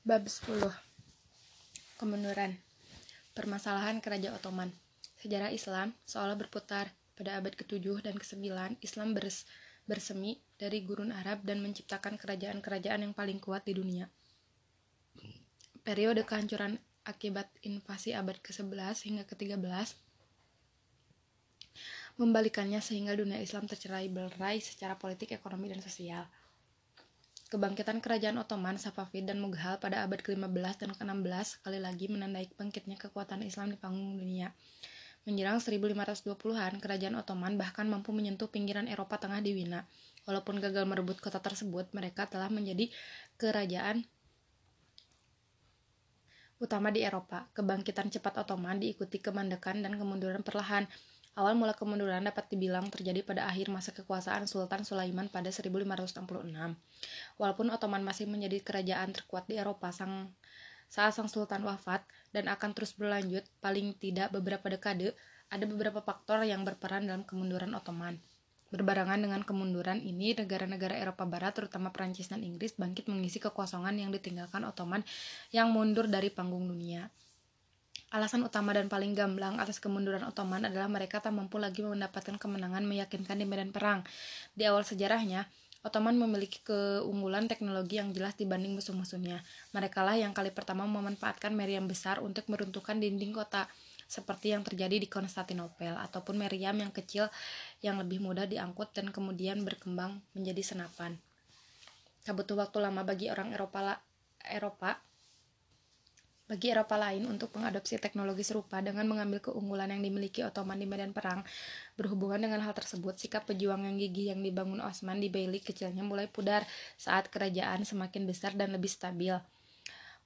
Bab 10 Kemunduran Permasalahan Kerajaan Ottoman Sejarah Islam seolah berputar pada abad ke-7 dan ke-9 Islam bers bersemi dari gurun Arab dan menciptakan kerajaan-kerajaan yang paling kuat di dunia. Periode kehancuran akibat invasi abad ke-11 hingga ke-13 membalikannya sehingga dunia Islam tercerai berai secara politik, ekonomi, dan sosial. Kebangkitan kerajaan Ottoman, Safavid, dan Mughal pada abad ke-15 dan ke-16 sekali lagi menandai bangkitnya kekuatan Islam di panggung dunia. Menjelang 1520-an, kerajaan Ottoman bahkan mampu menyentuh pinggiran Eropa Tengah di Wina. Walaupun gagal merebut kota tersebut, mereka telah menjadi kerajaan utama di Eropa. Kebangkitan cepat Ottoman diikuti kemandekan dan kemunduran perlahan. Awal mula kemunduran dapat dibilang terjadi pada akhir masa kekuasaan Sultan Sulaiman pada 1566. Walaupun Ottoman masih menjadi kerajaan terkuat di Eropa sang, saat sang sultan wafat dan akan terus berlanjut paling tidak beberapa dekade, ada beberapa faktor yang berperan dalam kemunduran Ottoman. Berbarengan dengan kemunduran ini, negara-negara Eropa Barat, terutama Prancis dan Inggris, bangkit mengisi kekosongan yang ditinggalkan Ottoman yang mundur dari panggung dunia. Alasan utama dan paling gamblang atas kemunduran Ottoman adalah mereka tak mampu lagi mendapatkan kemenangan meyakinkan di medan perang. Di awal sejarahnya, Ottoman memiliki keunggulan teknologi yang jelas dibanding musuh-musuhnya. Mereka lah yang kali pertama memanfaatkan meriam besar untuk meruntuhkan dinding kota, seperti yang terjadi di Konstantinopel, ataupun meriam yang kecil yang lebih mudah diangkut dan kemudian berkembang menjadi senapan. Tak butuh waktu lama bagi orang Eropa, Eropa bagi Eropa lain untuk mengadopsi teknologi serupa dengan mengambil keunggulan yang dimiliki Ottoman di medan perang. Berhubungan dengan hal tersebut, sikap pejuang yang gigih yang dibangun Osman di Beylik kecilnya mulai pudar saat kerajaan semakin besar dan lebih stabil.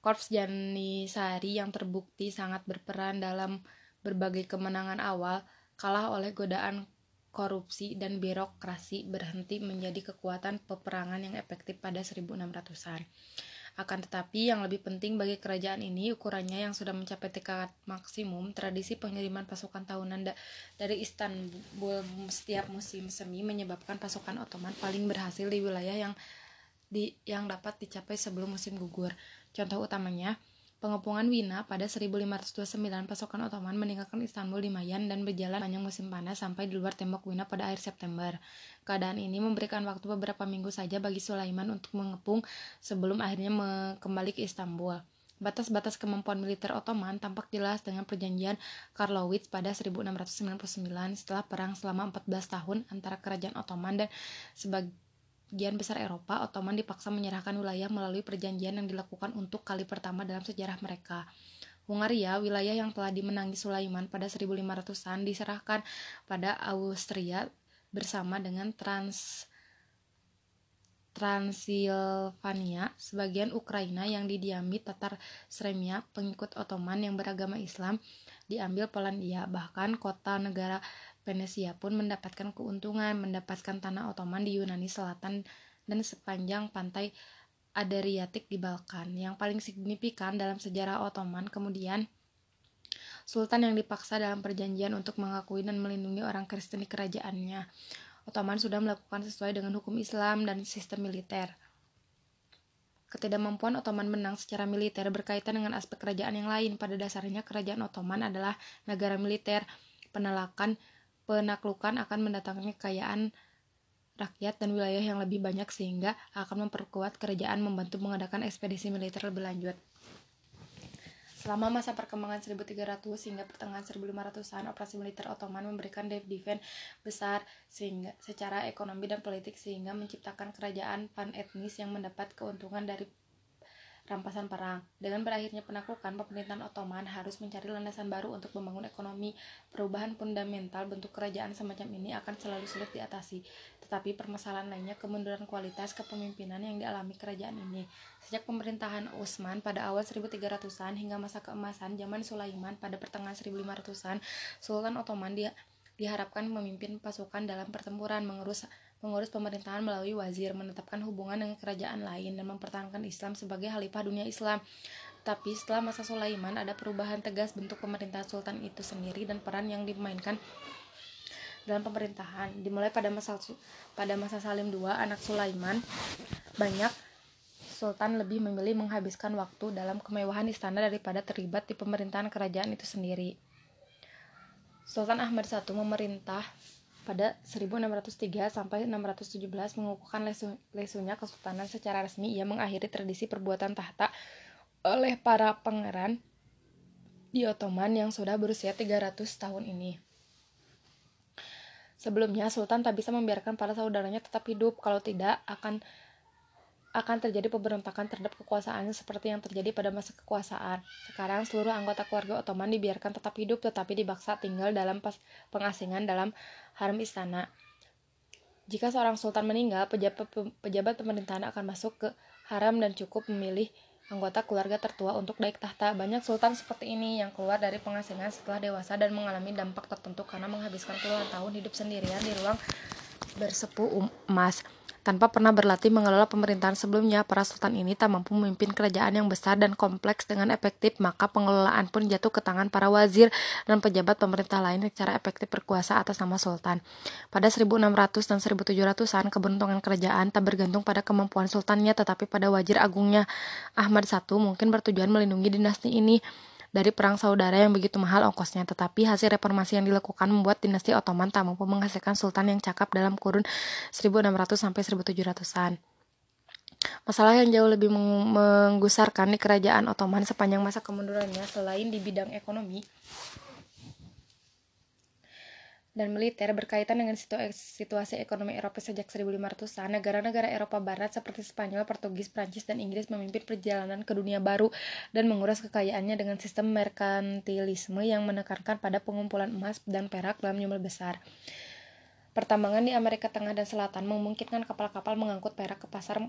Korps Janisari yang terbukti sangat berperan dalam berbagai kemenangan awal kalah oleh godaan korupsi dan birokrasi berhenti menjadi kekuatan peperangan yang efektif pada 1600-an. Akan tetapi, yang lebih penting bagi kerajaan ini, ukurannya yang sudah mencapai tingkat maksimum, tradisi pengiriman pasukan tahunan da dari Istanbul setiap musim semi menyebabkan pasukan Ottoman paling berhasil di wilayah yang di yang dapat dicapai sebelum musim gugur. Contoh utamanya, Pengepungan Wina pada 1529 pasukan Ottoman meninggalkan Istanbul di Mayan dan berjalan panjang musim panas sampai di luar tembok Wina pada akhir September. Keadaan ini memberikan waktu beberapa minggu saja bagi Sulaiman untuk mengepung sebelum akhirnya kembali ke Istanbul. Batas-batas kemampuan militer Ottoman tampak jelas dengan perjanjian Karlowitz pada 1699 setelah perang selama 14 tahun antara kerajaan Ottoman dan sebagai sebagian besar Eropa, Ottoman dipaksa menyerahkan wilayah melalui perjanjian yang dilakukan untuk kali pertama dalam sejarah mereka. Hungaria, wilayah yang telah dimenangi Sulaiman pada 1500-an, diserahkan pada Austria bersama dengan Trans Transilvania, sebagian Ukraina yang didiami Tatar Sremia, pengikut Ottoman yang beragama Islam, diambil Polandia, bahkan kota negara Venesia pun mendapatkan keuntungan mendapatkan tanah Ottoman di Yunani Selatan dan sepanjang pantai Adriatik di Balkan. Yang paling signifikan dalam sejarah Ottoman kemudian Sultan yang dipaksa dalam perjanjian untuk mengakui dan melindungi orang Kristen di kerajaannya. Ottoman sudah melakukan sesuai dengan hukum Islam dan sistem militer. Ketidakmampuan Ottoman menang secara militer berkaitan dengan aspek kerajaan yang lain. Pada dasarnya, kerajaan Ottoman adalah negara militer. Penolakan penaklukan akan mendatangkan kekayaan rakyat dan wilayah yang lebih banyak sehingga akan memperkuat kerajaan membantu mengadakan ekspedisi militer lebih lanjut. Selama masa perkembangan 1300 hingga pertengahan 1500-an, operasi militer Ottoman memberikan defense besar sehingga secara ekonomi dan politik sehingga menciptakan kerajaan pan-etnis yang mendapat keuntungan dari rampasan perang. Dengan berakhirnya penaklukan, pemerintahan Ottoman harus mencari landasan baru untuk membangun ekonomi. Perubahan fundamental bentuk kerajaan semacam ini akan selalu sulit diatasi. Tetapi permasalahan lainnya kemunduran kualitas kepemimpinan yang dialami kerajaan ini. Sejak pemerintahan Utsman pada awal 1300-an hingga masa keemasan zaman Sulaiman pada pertengahan 1500-an, Sultan Ottoman dia diharapkan memimpin pasukan dalam pertempuran mengurus mengurus pemerintahan melalui wazir, menetapkan hubungan dengan kerajaan lain dan mempertahankan Islam sebagai khalifah dunia Islam. Tapi setelah masa Sulaiman ada perubahan tegas bentuk pemerintahan sultan itu sendiri dan peran yang dimainkan dalam pemerintahan. Dimulai pada masa pada masa Salim II, anak Sulaiman banyak Sultan lebih memilih menghabiskan waktu dalam kemewahan istana daripada terlibat di pemerintahan kerajaan itu sendiri. Sultan Ahmad I memerintah pada 1603 sampai 617 mengukuhkan lesu, lesunya kesultanan secara resmi ia mengakhiri tradisi perbuatan tahta oleh para pangeran di Ottoman yang sudah berusia 300 tahun ini. Sebelumnya, Sultan tak bisa membiarkan para saudaranya tetap hidup, kalau tidak akan akan terjadi pemberontakan terhadap kekuasaannya seperti yang terjadi pada masa kekuasaan. Sekarang seluruh anggota keluarga Ottoman dibiarkan tetap hidup tetapi dibaksa tinggal dalam pengasingan dalam harem istana. Jika seorang sultan meninggal, pejabat, pejabat pemerintahan akan masuk ke harem dan cukup memilih anggota keluarga tertua untuk naik tahta. Banyak sultan seperti ini yang keluar dari pengasingan setelah dewasa dan mengalami dampak tertentu karena menghabiskan puluhan tahun hidup sendirian di ruang bersepuh emas. Tanpa pernah berlatih mengelola pemerintahan sebelumnya, para sultan ini tak mampu memimpin kerajaan yang besar dan kompleks dengan efektif, maka pengelolaan pun jatuh ke tangan para wazir dan pejabat pemerintah lain secara efektif berkuasa atas nama sultan. Pada 1600 dan 1700-an, keberuntungan kerajaan tak bergantung pada kemampuan sultannya, tetapi pada wazir agungnya. Ahmad I mungkin bertujuan melindungi dinasti ini dari perang saudara yang begitu mahal ongkosnya, tetapi hasil reformasi yang dilakukan membuat dinasti Ottoman tak mampu menghasilkan sultan yang cakap dalam kurun 1600 sampai 1700-an. Masalah yang jauh lebih menggusarkan di kerajaan Ottoman sepanjang masa kemundurannya selain di bidang ekonomi dan militer berkaitan dengan situasi ekonomi Eropa sejak 1500-an, negara-negara Eropa Barat seperti Spanyol, Portugis, Prancis, dan Inggris memimpin perjalanan ke dunia baru dan menguras kekayaannya dengan sistem merkantilisme yang menekankan pada pengumpulan emas dan perak dalam jumlah besar. Pertambangan di Amerika Tengah dan Selatan memungkinkan kapal-kapal mengangkut perak ke pasar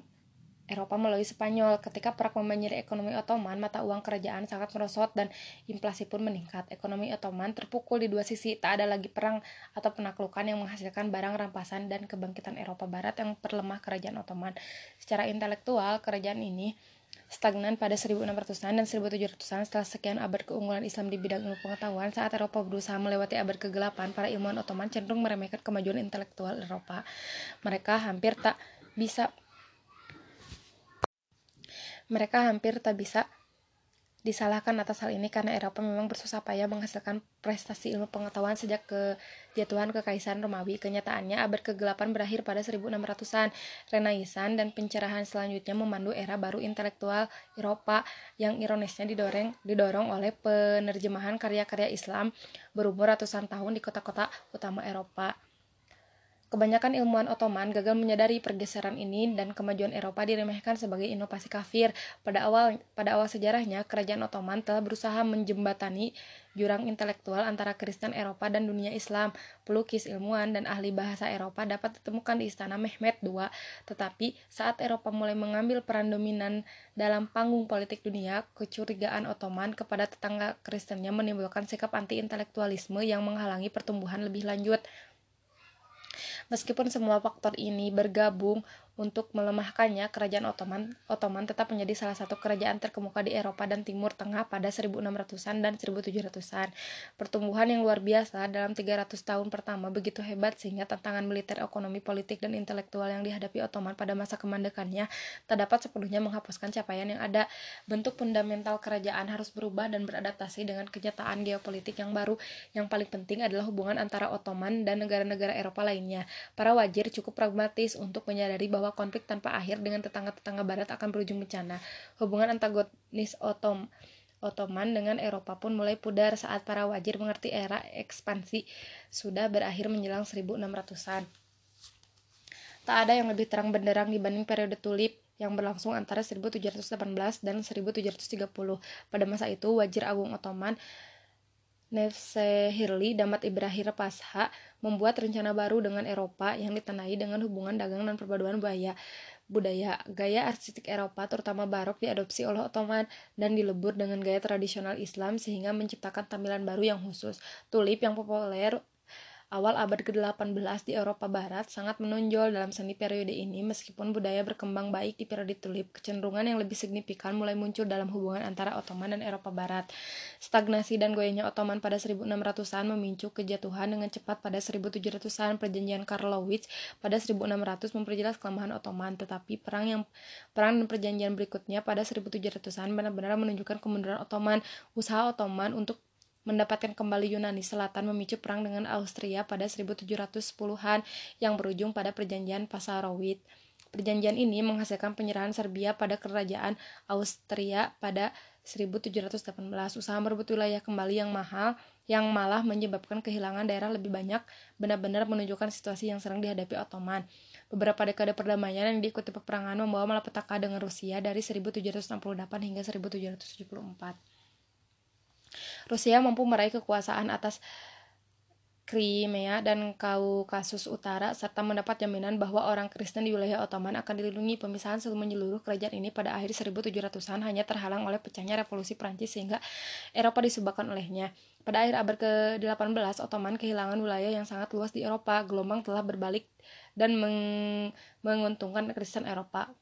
Eropa melalui Spanyol. Ketika perang membanjiri ekonomi Ottoman, mata uang kerajaan sangat merosot dan inflasi pun meningkat. Ekonomi Ottoman terpukul di dua sisi, tak ada lagi perang atau penaklukan yang menghasilkan barang rampasan dan kebangkitan Eropa Barat yang perlemah kerajaan Ottoman. Secara intelektual, kerajaan ini stagnan pada 1600-an dan 1700-an setelah sekian abad keunggulan Islam di bidang ilmu pengetahuan saat Eropa berusaha melewati abad kegelapan para ilmuwan Ottoman cenderung meremehkan kemajuan intelektual Eropa mereka hampir tak bisa mereka hampir tak bisa disalahkan atas hal ini karena Eropa memang bersusah payah menghasilkan prestasi ilmu pengetahuan sejak kejatuhan kekaisaran Romawi. Kenyataannya, abad kegelapan berakhir pada 1600-an. Renaisan dan pencerahan selanjutnya memandu era baru intelektual Eropa yang ironisnya didorong, didorong oleh penerjemahan karya-karya Islam berumur ratusan tahun di kota-kota utama Eropa. Kebanyakan ilmuwan Ottoman gagal menyadari pergeseran ini dan kemajuan Eropa diremehkan sebagai inovasi kafir. Pada awal pada awal sejarahnya, kerajaan Ottoman telah berusaha menjembatani jurang intelektual antara Kristen Eropa dan dunia Islam. Pelukis, ilmuwan, dan ahli bahasa Eropa dapat ditemukan di istana Mehmed II. Tetapi saat Eropa mulai mengambil peran dominan dalam panggung politik dunia, kecurigaan Ottoman kepada tetangga Kristennya menimbulkan sikap anti-intelektualisme yang menghalangi pertumbuhan lebih lanjut. Meskipun semua faktor ini bergabung untuk melemahkannya, kerajaan Ottoman, Ottoman tetap menjadi salah satu kerajaan terkemuka di Eropa dan Timur Tengah pada 1600-an dan 1700-an. Pertumbuhan yang luar biasa dalam 300 tahun pertama begitu hebat sehingga tantangan militer, ekonomi, politik, dan intelektual yang dihadapi Ottoman pada masa kemandekannya tak dapat sepenuhnya menghapuskan capaian yang ada. Bentuk fundamental kerajaan harus berubah dan beradaptasi dengan kenyataan geopolitik yang baru. Yang paling penting adalah hubungan antara Ottoman dan negara-negara Eropa lainnya. Para wajir cukup pragmatis untuk menyadari bahwa bahwa konflik tanpa akhir dengan tetangga-tetangga barat akan berujung bencana. Hubungan antagonis Otom Ottoman dengan Eropa pun mulai pudar saat para wajir mengerti era ekspansi sudah berakhir menjelang 1600-an. Tak ada yang lebih terang benderang dibanding periode tulip yang berlangsung antara 1718 dan 1730. Pada masa itu, Wajir Agung Ottoman Nevsehirli Damat Ibrahim Pasha membuat rencana baru dengan Eropa yang ditandai dengan hubungan dagang dan perpaduan budaya. Budaya gaya arsitek Eropa terutama barok diadopsi oleh Ottoman dan dilebur dengan gaya tradisional Islam sehingga menciptakan tampilan baru yang khusus. Tulip yang populer Awal abad ke-18 di Eropa Barat sangat menonjol dalam seni periode ini meskipun budaya berkembang baik di periode tulip, kecenderungan yang lebih signifikan mulai muncul dalam hubungan antara Ottoman dan Eropa Barat. Stagnasi dan goyahnya Ottoman pada 1600-an memicu kejatuhan dengan cepat pada 1700-an perjanjian Karlowitz pada 1600 memperjelas kelemahan Ottoman, tetapi perang yang perang dan perjanjian berikutnya pada 1700-an benar-benar menunjukkan kemunduran Ottoman. Usaha Ottoman untuk mendapatkan kembali Yunani Selatan memicu perang dengan Austria pada 1710-an yang berujung pada perjanjian Passarowitz. Perjanjian ini menghasilkan penyerahan Serbia pada kerajaan Austria pada 1718. Usaha merebut wilayah kembali yang mahal yang malah menyebabkan kehilangan daerah lebih banyak benar-benar menunjukkan situasi yang sering dihadapi Ottoman. Beberapa dekade perdamaian yang diikuti peperangan membawa malapetaka dengan Rusia dari 1768 hingga 1774. Rusia mampu meraih kekuasaan atas Crimea dan Kaukasus Utara serta mendapat jaminan bahwa orang Kristen di wilayah Ottoman akan dilindungi pemisahan seluruh menyeluruh kerajaan ini pada akhir 1700-an hanya terhalang oleh pecahnya revolusi Prancis sehingga Eropa disebabkan olehnya. Pada akhir abad ke-18, Ottoman kehilangan wilayah yang sangat luas di Eropa. Gelombang telah berbalik dan meng menguntungkan Kristen Eropa.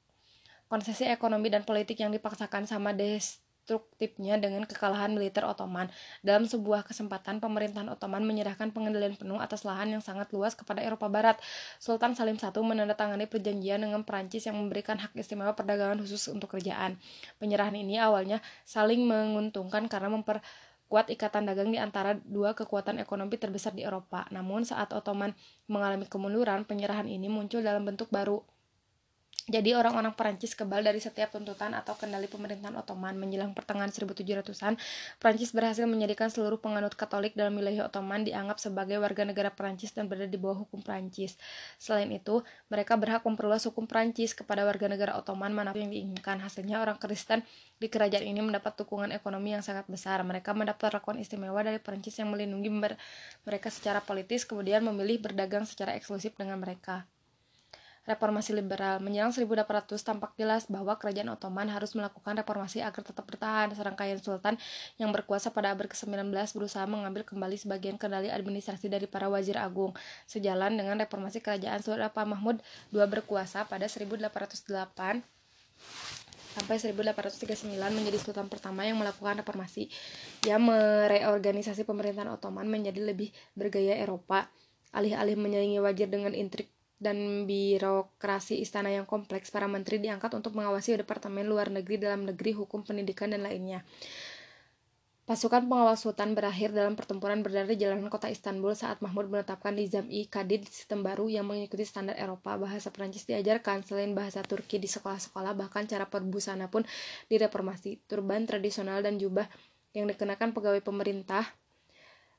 Konsesi ekonomi dan politik yang dipaksakan sama des destruktifnya dengan kekalahan militer Ottoman. Dalam sebuah kesempatan, pemerintahan Ottoman menyerahkan pengendalian penuh atas lahan yang sangat luas kepada Eropa Barat. Sultan Salim I menandatangani perjanjian dengan Perancis yang memberikan hak istimewa perdagangan khusus untuk kerajaan. Penyerahan ini awalnya saling menguntungkan karena memper kuat ikatan dagang di antara dua kekuatan ekonomi terbesar di Eropa. Namun saat Ottoman mengalami kemunduran, penyerahan ini muncul dalam bentuk baru, jadi orang-orang Perancis kebal dari setiap tuntutan atau kendali pemerintahan Ottoman. Menjelang pertengahan 1700-an, Perancis berhasil menjadikan seluruh penganut Katolik dalam wilayah Ottoman dianggap sebagai warga negara Perancis dan berada di bawah hukum Perancis. Selain itu, mereka berhak memperluas hukum Perancis kepada warga negara Ottoman mana pun yang diinginkan. Hasilnya orang Kristen di kerajaan ini mendapat dukungan ekonomi yang sangat besar. Mereka mendapat perlakuan istimewa dari Perancis yang melindungi mereka secara politis, kemudian memilih berdagang secara eksklusif dengan mereka reformasi liberal. Menjelang 1800 tampak jelas bahwa kerajaan Ottoman harus melakukan reformasi agar tetap bertahan. Serangkaian sultan yang berkuasa pada abad ke-19 berusaha mengambil kembali sebagian kendali administrasi dari para wazir agung. Sejalan dengan reformasi kerajaan Sultan Mahmud II berkuasa pada 1808 sampai 1839 menjadi sultan pertama yang melakukan reformasi. Ia mereorganisasi pemerintahan Ottoman menjadi lebih bergaya Eropa. Alih-alih menyaingi wajir dengan intrik dan birokrasi istana yang kompleks, para menteri diangkat untuk mengawasi Departemen Luar Negeri, Dalam Negeri, Hukum, Pendidikan, dan lainnya. Pasukan pengawal Sultan berakhir dalam pertempuran berdarah di jalanan kota Istanbul saat Mahmud menetapkan Nizam-i Kadid sistem baru yang mengikuti standar Eropa. Bahasa Perancis diajarkan selain bahasa Turki di sekolah-sekolah, bahkan cara berbusana pun direformasi. Turban tradisional dan jubah yang dikenakan pegawai pemerintah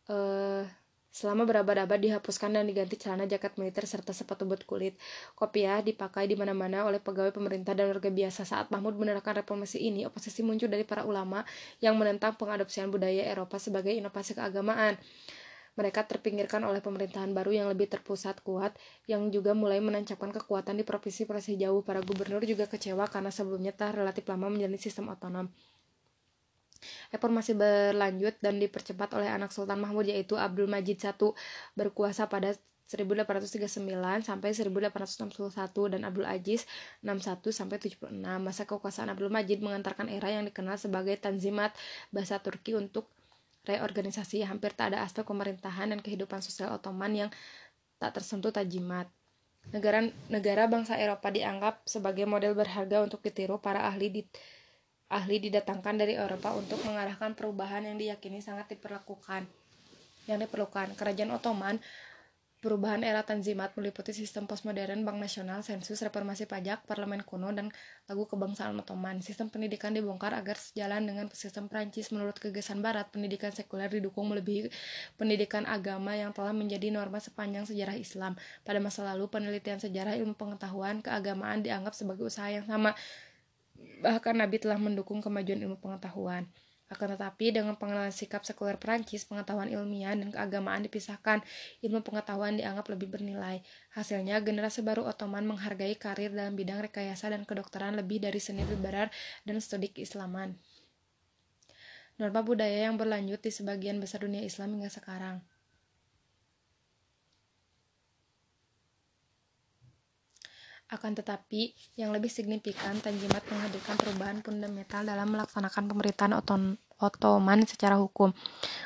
eh, Selama berabad-abad dihapuskan dan diganti celana jaket militer serta sepatu boot kulit. Kopiah dipakai di mana-mana oleh pegawai pemerintah dan warga biasa. Saat Mahmud menerapkan reformasi ini, oposisi muncul dari para ulama yang menentang pengadopsian budaya Eropa sebagai inovasi keagamaan. Mereka terpinggirkan oleh pemerintahan baru yang lebih terpusat kuat, yang juga mulai menancapkan kekuatan di provinsi-provinsi jauh. Para gubernur juga kecewa karena sebelumnya telah relatif lama menjalani sistem otonom. Reformasi berlanjut dan dipercepat oleh anak Sultan Mahmud yaitu Abdul Majid I berkuasa pada 1839 sampai 1861 dan Abdul Aziz 61 sampai 76. Masa kekuasaan Abdul Majid mengantarkan era yang dikenal sebagai Tanzimat bahasa Turki untuk reorganisasi. Hampir tak ada aspek pemerintahan dan kehidupan sosial Ottoman yang tak tersentuh tajimat. Negara-negara bangsa Eropa dianggap sebagai model berharga untuk ditiru para ahli di ahli didatangkan dari Eropa untuk mengarahkan perubahan yang diyakini sangat diperlakukan yang diperlukan. Kerajaan Ottoman Perubahan era Tanzimat meliputi sistem postmodern, bank nasional, sensus, reformasi pajak, parlemen kuno, dan lagu kebangsaan Ottoman. Sistem pendidikan dibongkar agar sejalan dengan sistem Prancis. Menurut kegesan Barat, pendidikan sekuler didukung melebihi pendidikan agama yang telah menjadi norma sepanjang sejarah Islam. Pada masa lalu, penelitian sejarah ilmu pengetahuan keagamaan dianggap sebagai usaha yang sama Bahkan Nabi telah mendukung kemajuan ilmu pengetahuan. Akan tetapi, dengan pengenalan sikap sekuler Prancis, pengetahuan ilmiah dan keagamaan dipisahkan, ilmu pengetahuan dianggap lebih bernilai. Hasilnya, generasi baru Ottoman menghargai karir dalam bidang rekayasa dan kedokteran lebih dari seni liberal dan studi keislaman. Norma budaya yang berlanjut di sebagian besar dunia Islam hingga sekarang. Akan tetapi, yang lebih signifikan, Tanjimat menghadirkan perubahan fundamental dalam melaksanakan pemerintahan Ottoman secara hukum.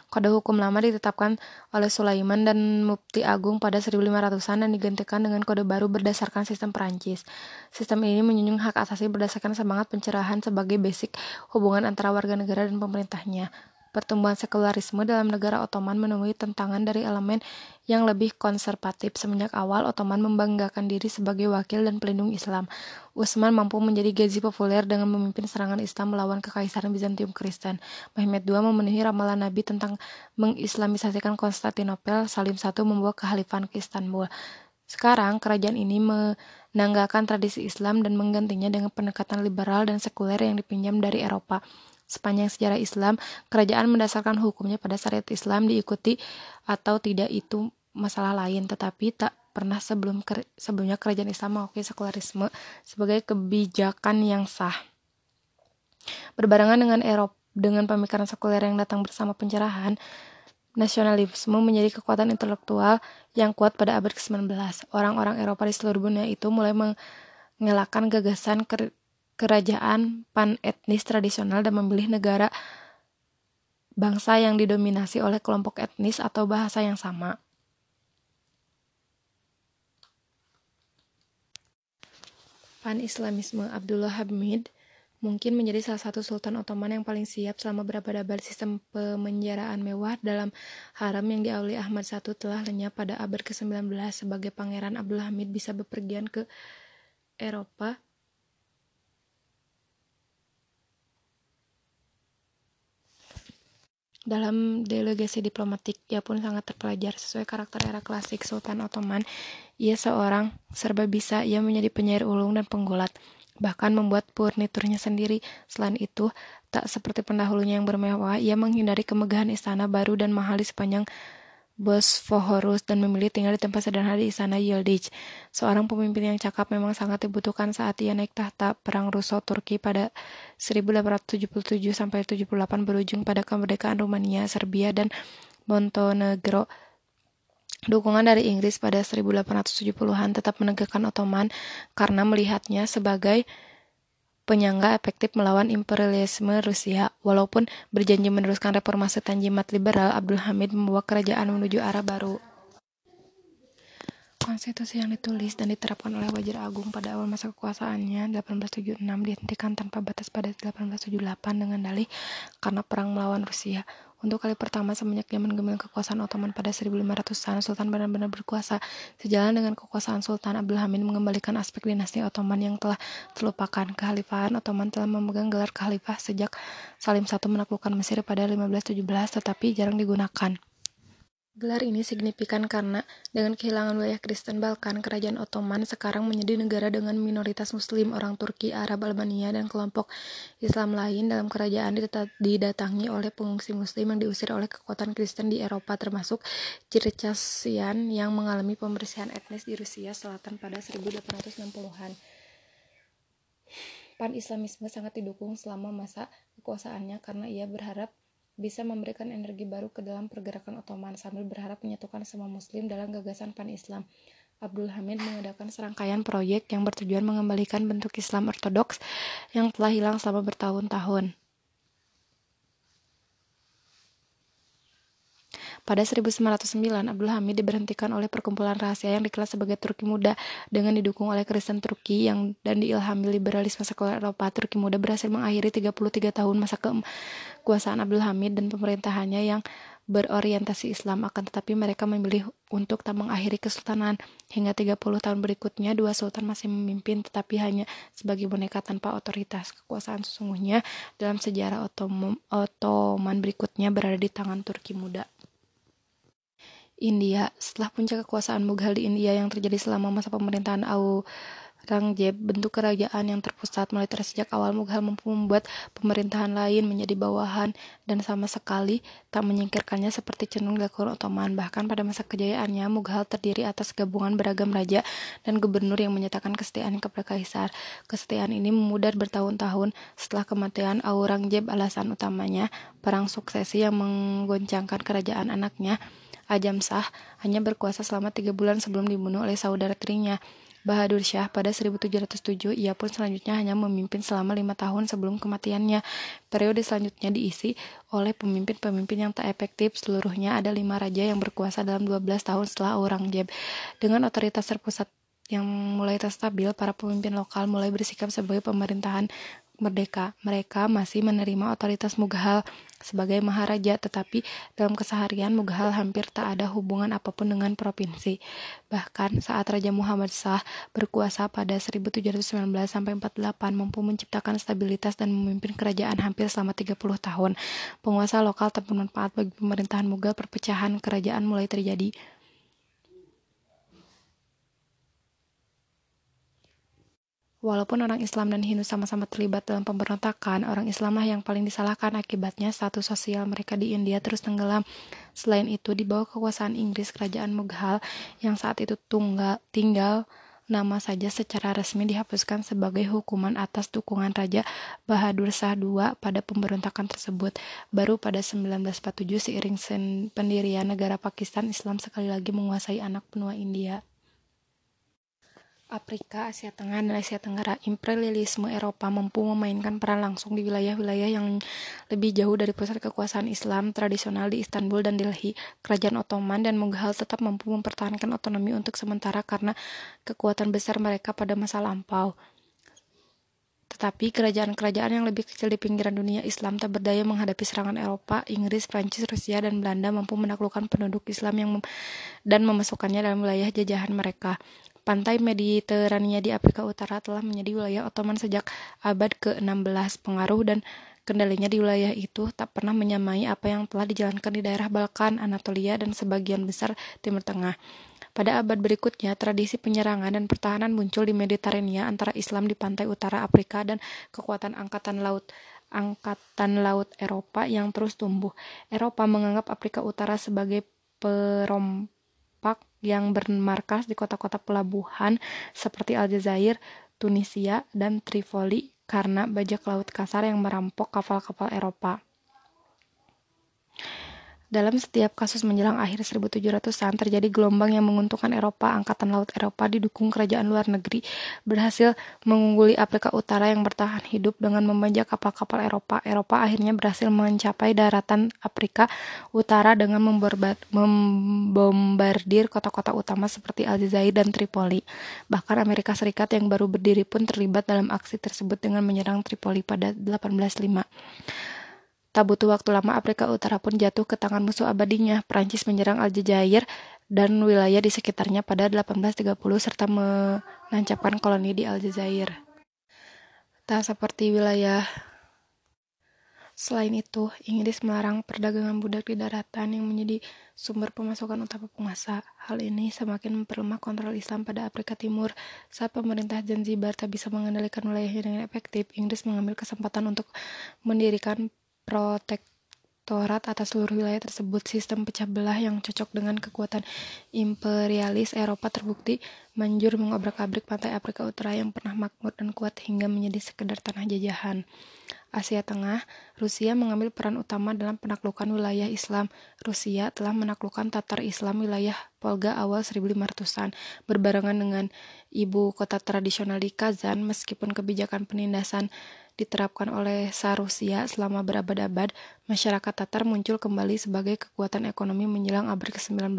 Kode hukum lama ditetapkan oleh Sulaiman dan Mufti Agung pada 1500-an dan digantikan dengan kode baru berdasarkan sistem Perancis. Sistem ini menjunjung hak asasi berdasarkan semangat pencerahan sebagai basic hubungan antara warga negara dan pemerintahnya. Pertumbuhan sekularisme dalam negara Ottoman menemui tentangan dari elemen yang lebih konservatif. Semenjak awal, Ottoman membanggakan diri sebagai wakil dan pelindung Islam. Utsman mampu menjadi gazi populer dengan memimpin serangan Islam melawan kekaisaran Bizantium Kristen. Mehmed II memenuhi ramalan Nabi tentang mengislamisasikan Konstantinopel. Salim I membawa kehalifan ke Istanbul. Sekarang, kerajaan ini menanggalkan tradisi Islam dan menggantinya dengan pendekatan liberal dan sekuler yang dipinjam dari Eropa. Sepanjang sejarah Islam, kerajaan mendasarkan hukumnya pada syariat Islam diikuti atau tidak itu masalah lain, tetapi tak pernah sebelum sebelumnya kerajaan Islam mengakui sekularisme sebagai kebijakan yang sah. Berbarengan dengan Eropa dengan pemikiran sekuler yang datang bersama pencerahan, nasionalisme menjadi kekuatan intelektual yang kuat pada abad ke-19. Orang-orang Eropa di seluruh dunia itu mulai mengelakkan gagasan kerajaan pan-etnis tradisional dan memilih negara bangsa yang didominasi oleh kelompok etnis atau bahasa yang sama. Pan-Islamisme Abdullah Hamid mungkin menjadi salah satu sultan Ottoman yang paling siap selama berabad-abad sistem pemenjaraan mewah dalam haram yang diawali Ahmad I telah lenyap pada abad ke-19 sebagai pangeran Abdullah Hamid bisa bepergian ke Eropa Dalam delegasi diplomatik, ia pun sangat terpelajar sesuai karakter era klasik Sultan Ottoman. Ia seorang serba bisa, ia menjadi penyair ulung dan penggulat, bahkan membuat furniturnya sendiri. Selain itu, tak seperti pendahulunya yang bermewah, ia menghindari kemegahan istana baru dan mahal di sepanjang Bosphorus dan memilih tinggal di tempat sederhana di istana Yildiz. Seorang pemimpin yang cakap memang sangat dibutuhkan saat ia naik tahta Perang Russo-Turki pada 1877-78 berujung pada kemerdekaan Rumania, Serbia, dan Montenegro. Dukungan dari Inggris pada 1870-an tetap menegakkan Ottoman karena melihatnya sebagai penyangga efektif melawan imperialisme Rusia. Walaupun berjanji meneruskan reformasi Tanjimat liberal, Abdul Hamid membawa kerajaan menuju arah baru. Konstitusi yang ditulis dan diterapkan oleh Wazir Agung pada awal masa kekuasaannya 1876 dihentikan tanpa batas pada 1878 dengan dalih karena perang melawan Rusia. Untuk kali pertama semenjak zaman gemilang kekuasaan Ottoman pada 1500-an, Sultan benar-benar berkuasa. Sejalan dengan kekuasaan Sultan Abdul Hamid mengembalikan aspek dinasti Ottoman yang telah terlupakan. Kekhalifahan Ottoman telah memegang gelar khalifah sejak Salim I menaklukkan Mesir pada 1517, tetapi jarang digunakan. Gelar ini signifikan karena dengan kehilangan wilayah Kristen Balkan, kerajaan Ottoman sekarang menjadi negara dengan minoritas Muslim, orang Turki, Arab, Albania, dan kelompok Islam lain dalam kerajaan didatangi oleh pengungsi Muslim yang diusir oleh kekuatan Kristen di Eropa, termasuk Circassian yang mengalami pembersihan etnis di Rusia Selatan pada 1860-an. Pan-Islamisme sangat didukung selama masa kekuasaannya karena ia berharap bisa memberikan energi baru ke dalam pergerakan Ottoman sambil berharap menyatukan semua muslim dalam gagasan pan-Islam. Abdul Hamid mengadakan serangkaian proyek yang bertujuan mengembalikan bentuk Islam ortodoks yang telah hilang selama bertahun-tahun. Pada 1909, Abdul Hamid diberhentikan oleh perkumpulan rahasia yang dikenal sebagai Turki Muda dengan didukung oleh Kristen Turki yang dan diilhami liberalisme sekuler Eropa. Turki Muda berhasil mengakhiri 33 tahun masa kekuasaan Abdul Hamid dan pemerintahannya yang berorientasi Islam. Akan tetapi mereka memilih untuk tak mengakhiri kesultanan. Hingga 30 tahun berikutnya dua sultan masih memimpin tetapi hanya sebagai boneka tanpa otoritas. Kekuasaan sesungguhnya dalam sejarah Ottoman berikutnya berada di tangan Turki muda India. Setelah puncak kekuasaan Mughal di India yang terjadi selama masa pemerintahan Aurangzeb, bentuk kerajaan yang terpusat militer sejak awal Mughal mampu membuat pemerintahan lain menjadi bawahan dan sama sekali tak menyingkirkannya seperti cenderung dilakukan Ottoman. Bahkan pada masa kejayaannya, Mughal terdiri atas gabungan beragam raja dan gubernur yang menyatakan kesetiaan kepada kaisar. Kesetiaan ini memudar bertahun-tahun setelah kematian Aurangzeb alasan utamanya perang suksesi yang menggoncangkan kerajaan anaknya Ajam Shah hanya berkuasa selama tiga bulan sebelum dibunuh oleh saudara tirinya. Bahadur Shah pada 1707, ia pun selanjutnya hanya memimpin selama lima tahun sebelum kematiannya. Periode selanjutnya diisi oleh pemimpin-pemimpin yang tak efektif. Seluruhnya ada lima raja yang berkuasa dalam 12 tahun setelah Aurangzeb. Dengan otoritas terpusat yang mulai terstabil, para pemimpin lokal mulai bersikap sebagai pemerintahan merdeka. Mereka masih menerima otoritas Mughal sebagai maharaja, tetapi dalam keseharian Mughal hampir tak ada hubungan apa pun dengan provinsi. Bahkan saat Raja Muhammad Shah berkuasa pada 1719 sampai 48 mampu menciptakan stabilitas dan memimpin kerajaan hampir selama 30 tahun. Penguasa lokal tak bermanfaat bagi pemerintahan Mughal, perpecahan kerajaan mulai terjadi. Walaupun orang Islam dan Hindu sama-sama terlibat dalam pemberontakan, orang Islamlah yang paling disalahkan akibatnya status sosial mereka di India terus tenggelam. Selain itu, di bawah kekuasaan Inggris, kerajaan Mughal yang saat itu tunggal, tinggal nama saja secara resmi dihapuskan sebagai hukuman atas dukungan Raja Bahadur Shah II pada pemberontakan tersebut. Baru pada 1947 seiring pendirian negara Pakistan, Islam sekali lagi menguasai anak benua India. Afrika, Asia Tengah, dan Asia Tenggara, imperialisme Eropa mampu memainkan peran langsung di wilayah-wilayah yang lebih jauh dari pusat kekuasaan Islam tradisional di Istanbul dan Delhi. Kerajaan Ottoman dan Mughal tetap mampu mempertahankan otonomi untuk sementara karena kekuatan besar mereka pada masa lampau. Tetapi kerajaan-kerajaan yang lebih kecil di pinggiran dunia Islam tak berdaya menghadapi serangan Eropa, Inggris, Prancis, Rusia, dan Belanda mampu menaklukkan penduduk Islam yang mem dan memasukkannya dalam wilayah jajahan mereka. Pantai Mediterania di Afrika Utara telah menjadi wilayah Ottoman sejak abad ke-16. Pengaruh dan kendalinya di wilayah itu tak pernah menyamai apa yang telah dijalankan di daerah Balkan, Anatolia, dan sebagian besar Timur Tengah. Pada abad berikutnya, tradisi penyerangan dan pertahanan muncul di Mediterania antara Islam di pantai utara Afrika dan kekuatan angkatan laut angkatan laut Eropa yang terus tumbuh. Eropa menganggap Afrika Utara sebagai perompak yang bermarkas di kota-kota pelabuhan seperti Aljazair, Tunisia, dan Tripoli karena bajak laut kasar yang merampok kapal-kapal Eropa. Dalam setiap kasus menjelang akhir 1700-an terjadi gelombang yang menguntungkan Eropa. Angkatan Laut Eropa didukung kerajaan luar negeri berhasil mengungguli Afrika Utara yang bertahan hidup dengan membajak kapal-kapal Eropa. Eropa akhirnya berhasil mencapai daratan Afrika Utara dengan membombardir kota-kota utama seperti Aljazair dan Tripoli. Bahkan Amerika Serikat yang baru berdiri pun terlibat dalam aksi tersebut dengan menyerang Tripoli pada 1805. Tak butuh waktu lama Afrika Utara pun jatuh ke tangan musuh abadinya. Prancis menyerang Aljazair dan wilayah di sekitarnya pada 1830 serta menancapkan koloni di Aljazair. Tak seperti wilayah Selain itu, Inggris melarang perdagangan budak di daratan yang menjadi sumber pemasukan utama penguasa. Hal ini semakin memperlemah kontrol Islam pada Afrika Timur. Saat pemerintah Zanzibar tak bisa mengendalikan wilayahnya dengan efektif, Inggris mengambil kesempatan untuk mendirikan protektorat atas seluruh wilayah tersebut. Sistem pecah belah yang cocok dengan kekuatan imperialis Eropa terbukti manjur mengobrak-abrik pantai Afrika Utara yang pernah makmur dan kuat hingga menjadi sekedar tanah jajahan. Asia Tengah, Rusia mengambil peran utama dalam penaklukan wilayah Islam. Rusia telah menaklukkan Tatar Islam wilayah Volga awal 1500-an, berbarengan dengan ibu kota tradisional di Kazan, meskipun kebijakan penindasan diterapkan oleh Sarusia selama berabad-abad, masyarakat Tatar muncul kembali sebagai kekuatan ekonomi menjelang abad ke-19.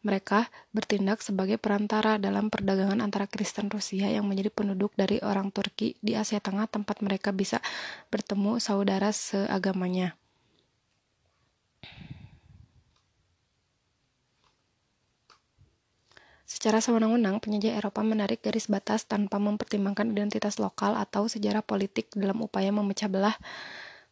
Mereka bertindak sebagai perantara dalam perdagangan antara Kristen Rusia yang menjadi penduduk dari orang Turki di Asia Tengah tempat mereka bisa bertemu saudara seagamanya. Secara sewenang-wenang, penjajah Eropa menarik garis batas tanpa mempertimbangkan identitas lokal atau sejarah politik dalam upaya memecah belah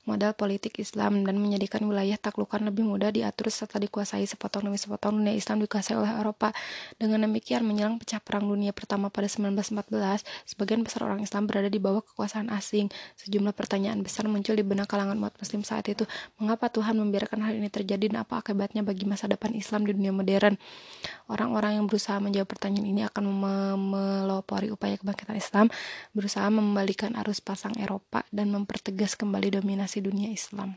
modal politik Islam dan menjadikan wilayah taklukan lebih mudah diatur serta dikuasai sepotong demi sepotong dunia Islam dikuasai oleh Eropa. Dengan demikian menjelang pecah perang dunia pertama pada 1914, sebagian besar orang Islam berada di bawah kekuasaan asing. Sejumlah pertanyaan besar muncul di benak kalangan umat muslim saat itu. Mengapa Tuhan membiarkan hal ini terjadi dan apa akibatnya bagi masa depan Islam di dunia modern? Orang-orang yang berusaha menjawab pertanyaan ini akan melopori upaya kebangkitan Islam, berusaha membalikan arus pasang Eropa dan mempertegas kembali dominasi dunia Islam.